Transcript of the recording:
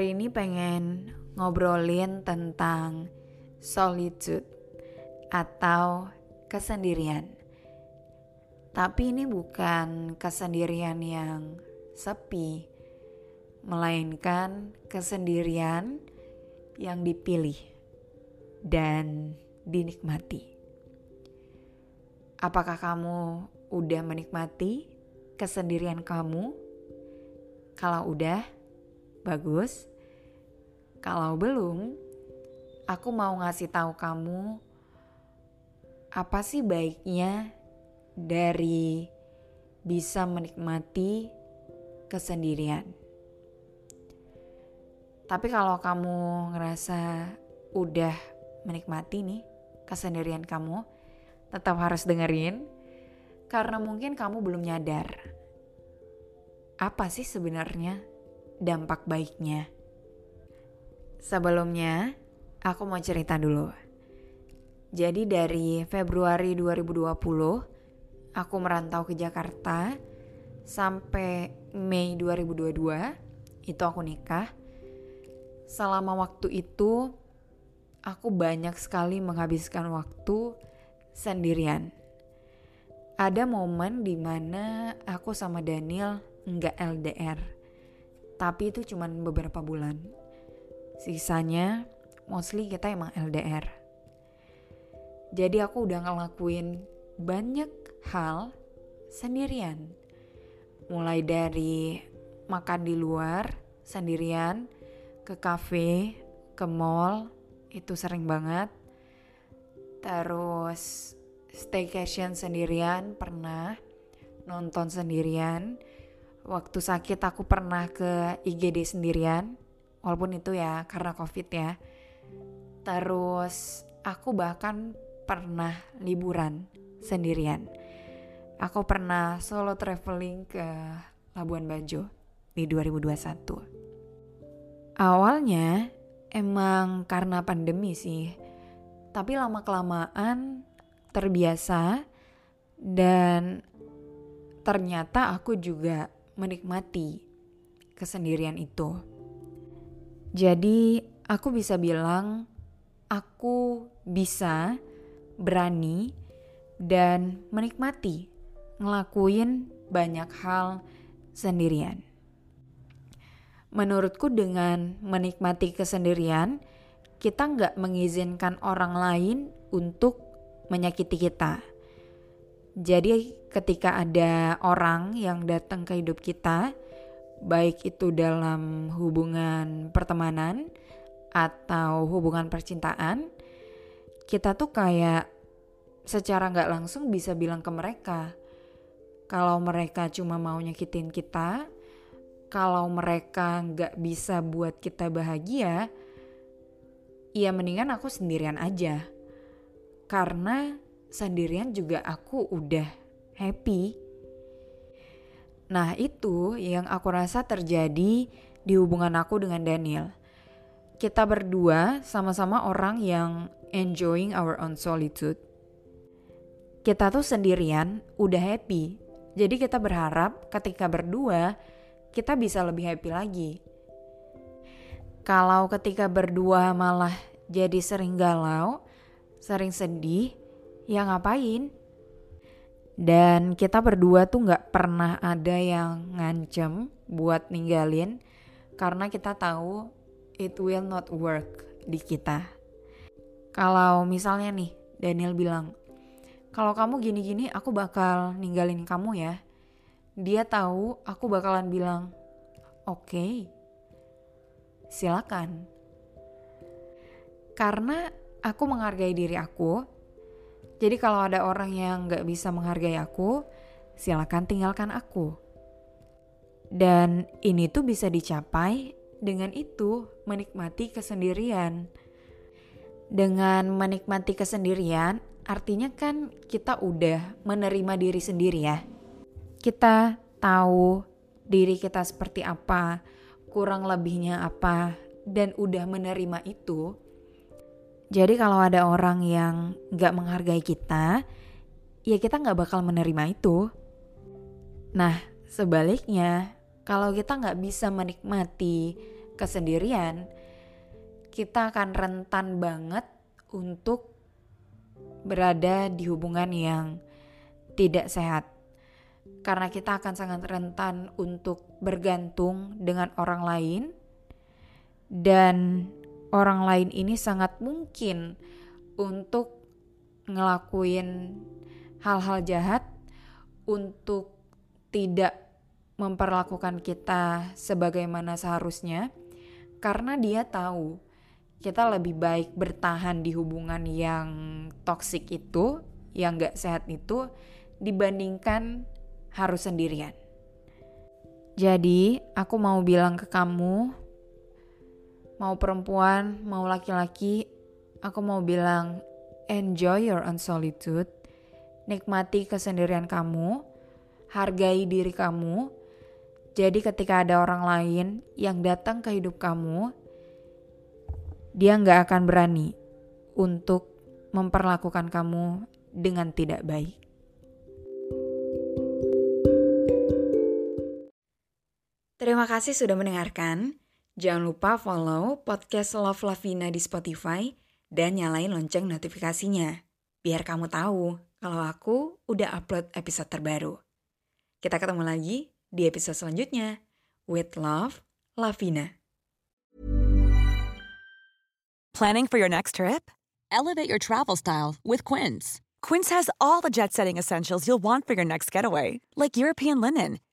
Hari ini pengen ngobrolin tentang solitude atau kesendirian. Tapi ini bukan kesendirian yang sepi, melainkan kesendirian yang dipilih dan dinikmati. Apakah kamu udah menikmati kesendirian kamu? Kalau udah, bagus. Kalau belum, aku mau ngasih tahu kamu apa sih baiknya dari bisa menikmati kesendirian. Tapi kalau kamu ngerasa udah menikmati nih kesendirian kamu, tetap harus dengerin karena mungkin kamu belum nyadar apa sih sebenarnya dampak baiknya. Sebelumnya, aku mau cerita dulu. Jadi dari Februari 2020, aku merantau ke Jakarta sampai Mei 2022, itu aku nikah. Selama waktu itu, aku banyak sekali menghabiskan waktu sendirian. Ada momen di mana aku sama Daniel nggak LDR, tapi itu cuma beberapa bulan. Sisanya mostly kita emang LDR. Jadi aku udah ngelakuin banyak hal sendirian. Mulai dari makan di luar sendirian, ke cafe, ke mall, itu sering banget. Terus staycation sendirian pernah, nonton sendirian. Waktu sakit aku pernah ke IGD sendirian, walaupun itu ya karena covid ya. Terus aku bahkan pernah liburan sendirian. Aku pernah solo traveling ke Labuan Bajo di 2021. Awalnya emang karena pandemi sih, tapi lama kelamaan terbiasa dan ternyata aku juga menikmati kesendirian itu. Jadi, aku bisa bilang aku bisa berani dan menikmati ngelakuin banyak hal sendirian. Menurutku dengan menikmati kesendirian, kita nggak mengizinkan orang lain untuk menyakiti kita. Jadi ketika ada orang yang datang ke hidup kita, baik itu dalam hubungan pertemanan atau hubungan percintaan, kita tuh kayak secara nggak langsung bisa bilang ke mereka kalau mereka cuma mau nyakitin kita, kalau mereka nggak bisa buat kita bahagia, ya mendingan aku sendirian aja. Karena sendirian juga aku udah happy. Nah itu yang aku rasa terjadi di hubungan aku dengan Daniel. Kita berdua sama-sama orang yang enjoying our own solitude. Kita tuh sendirian udah happy. Jadi kita berharap ketika berdua kita bisa lebih happy lagi. Kalau ketika berdua malah jadi sering galau, sering sedih, ya ngapain? Dan kita berdua tuh gak pernah ada yang ngancem buat ninggalin karena kita tahu it will not work di kita. Kalau misalnya nih Daniel bilang, kalau kamu gini-gini aku bakal ninggalin kamu ya. Dia tahu aku bakalan bilang, oke, okay, silakan. Karena aku menghargai diri aku, jadi kalau ada orang yang gak bisa menghargai aku, silakan tinggalkan aku. Dan ini tuh bisa dicapai dengan itu menikmati kesendirian. Dengan menikmati kesendirian, artinya kan kita udah menerima diri sendiri ya. Kita tahu diri kita seperti apa, kurang lebihnya apa, dan udah menerima itu. Jadi kalau ada orang yang gak menghargai kita, ya kita gak bakal menerima itu. Nah, sebaliknya, kalau kita nggak bisa menikmati kesendirian, kita akan rentan banget untuk berada di hubungan yang tidak sehat. Karena kita akan sangat rentan untuk bergantung dengan orang lain dan orang lain ini sangat mungkin untuk ngelakuin hal-hal jahat untuk tidak memperlakukan kita sebagaimana seharusnya karena dia tahu kita lebih baik bertahan di hubungan yang toksik itu, yang gak sehat itu, dibandingkan harus sendirian. Jadi, aku mau bilang ke kamu, mau perempuan, mau laki-laki, aku mau bilang, enjoy your own solitude, nikmati kesendirian kamu, hargai diri kamu, jadi ketika ada orang lain yang datang ke hidup kamu, dia nggak akan berani untuk memperlakukan kamu dengan tidak baik. Terima kasih sudah mendengarkan. Jangan lupa follow podcast Love Lavina di Spotify dan nyalain lonceng notifikasinya. Biar kamu tahu kalau aku udah upload episode terbaru. Kita ketemu lagi di episode selanjutnya. With love, Lavina. Planning for your next trip? Elevate your travel style with Quince. Quince has all the jet setting essentials you'll want for your next getaway, like European linen,